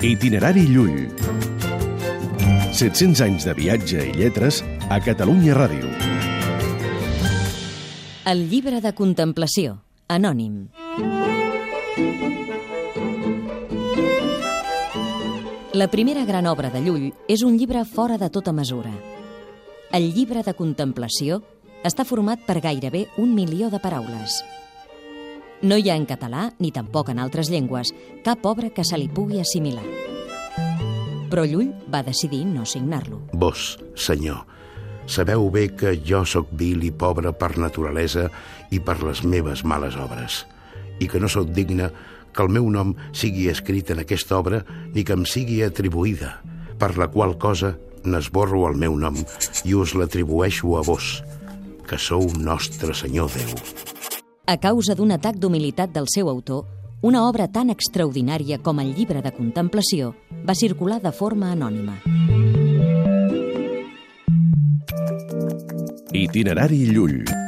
Itinerari Llull. 700 anys de viatge i lletres a Catalunya Ràdio. El llibre de contemplació, anònim. La primera gran obra de Llull és un llibre fora de tota mesura. El llibre de contemplació està format per gairebé un milió de paraules. No hi ha en català, ni tampoc en altres llengües, cap obra que se li pugui assimilar. Però Llull va decidir no signar-lo. Vos, senyor, sabeu bé que jo sóc vil i pobre per naturalesa i per les meves males obres, i que no sóc digne que el meu nom sigui escrit en aquesta obra ni que em sigui atribuïda, per la qual cosa n'esborro el meu nom i us l'atribueixo a vos, que sou nostre senyor Déu. A causa d'un atac d'humilitat del seu autor, una obra tan extraordinària com el llibre de contemplació va circular de forma anònima. Itinerari Llull.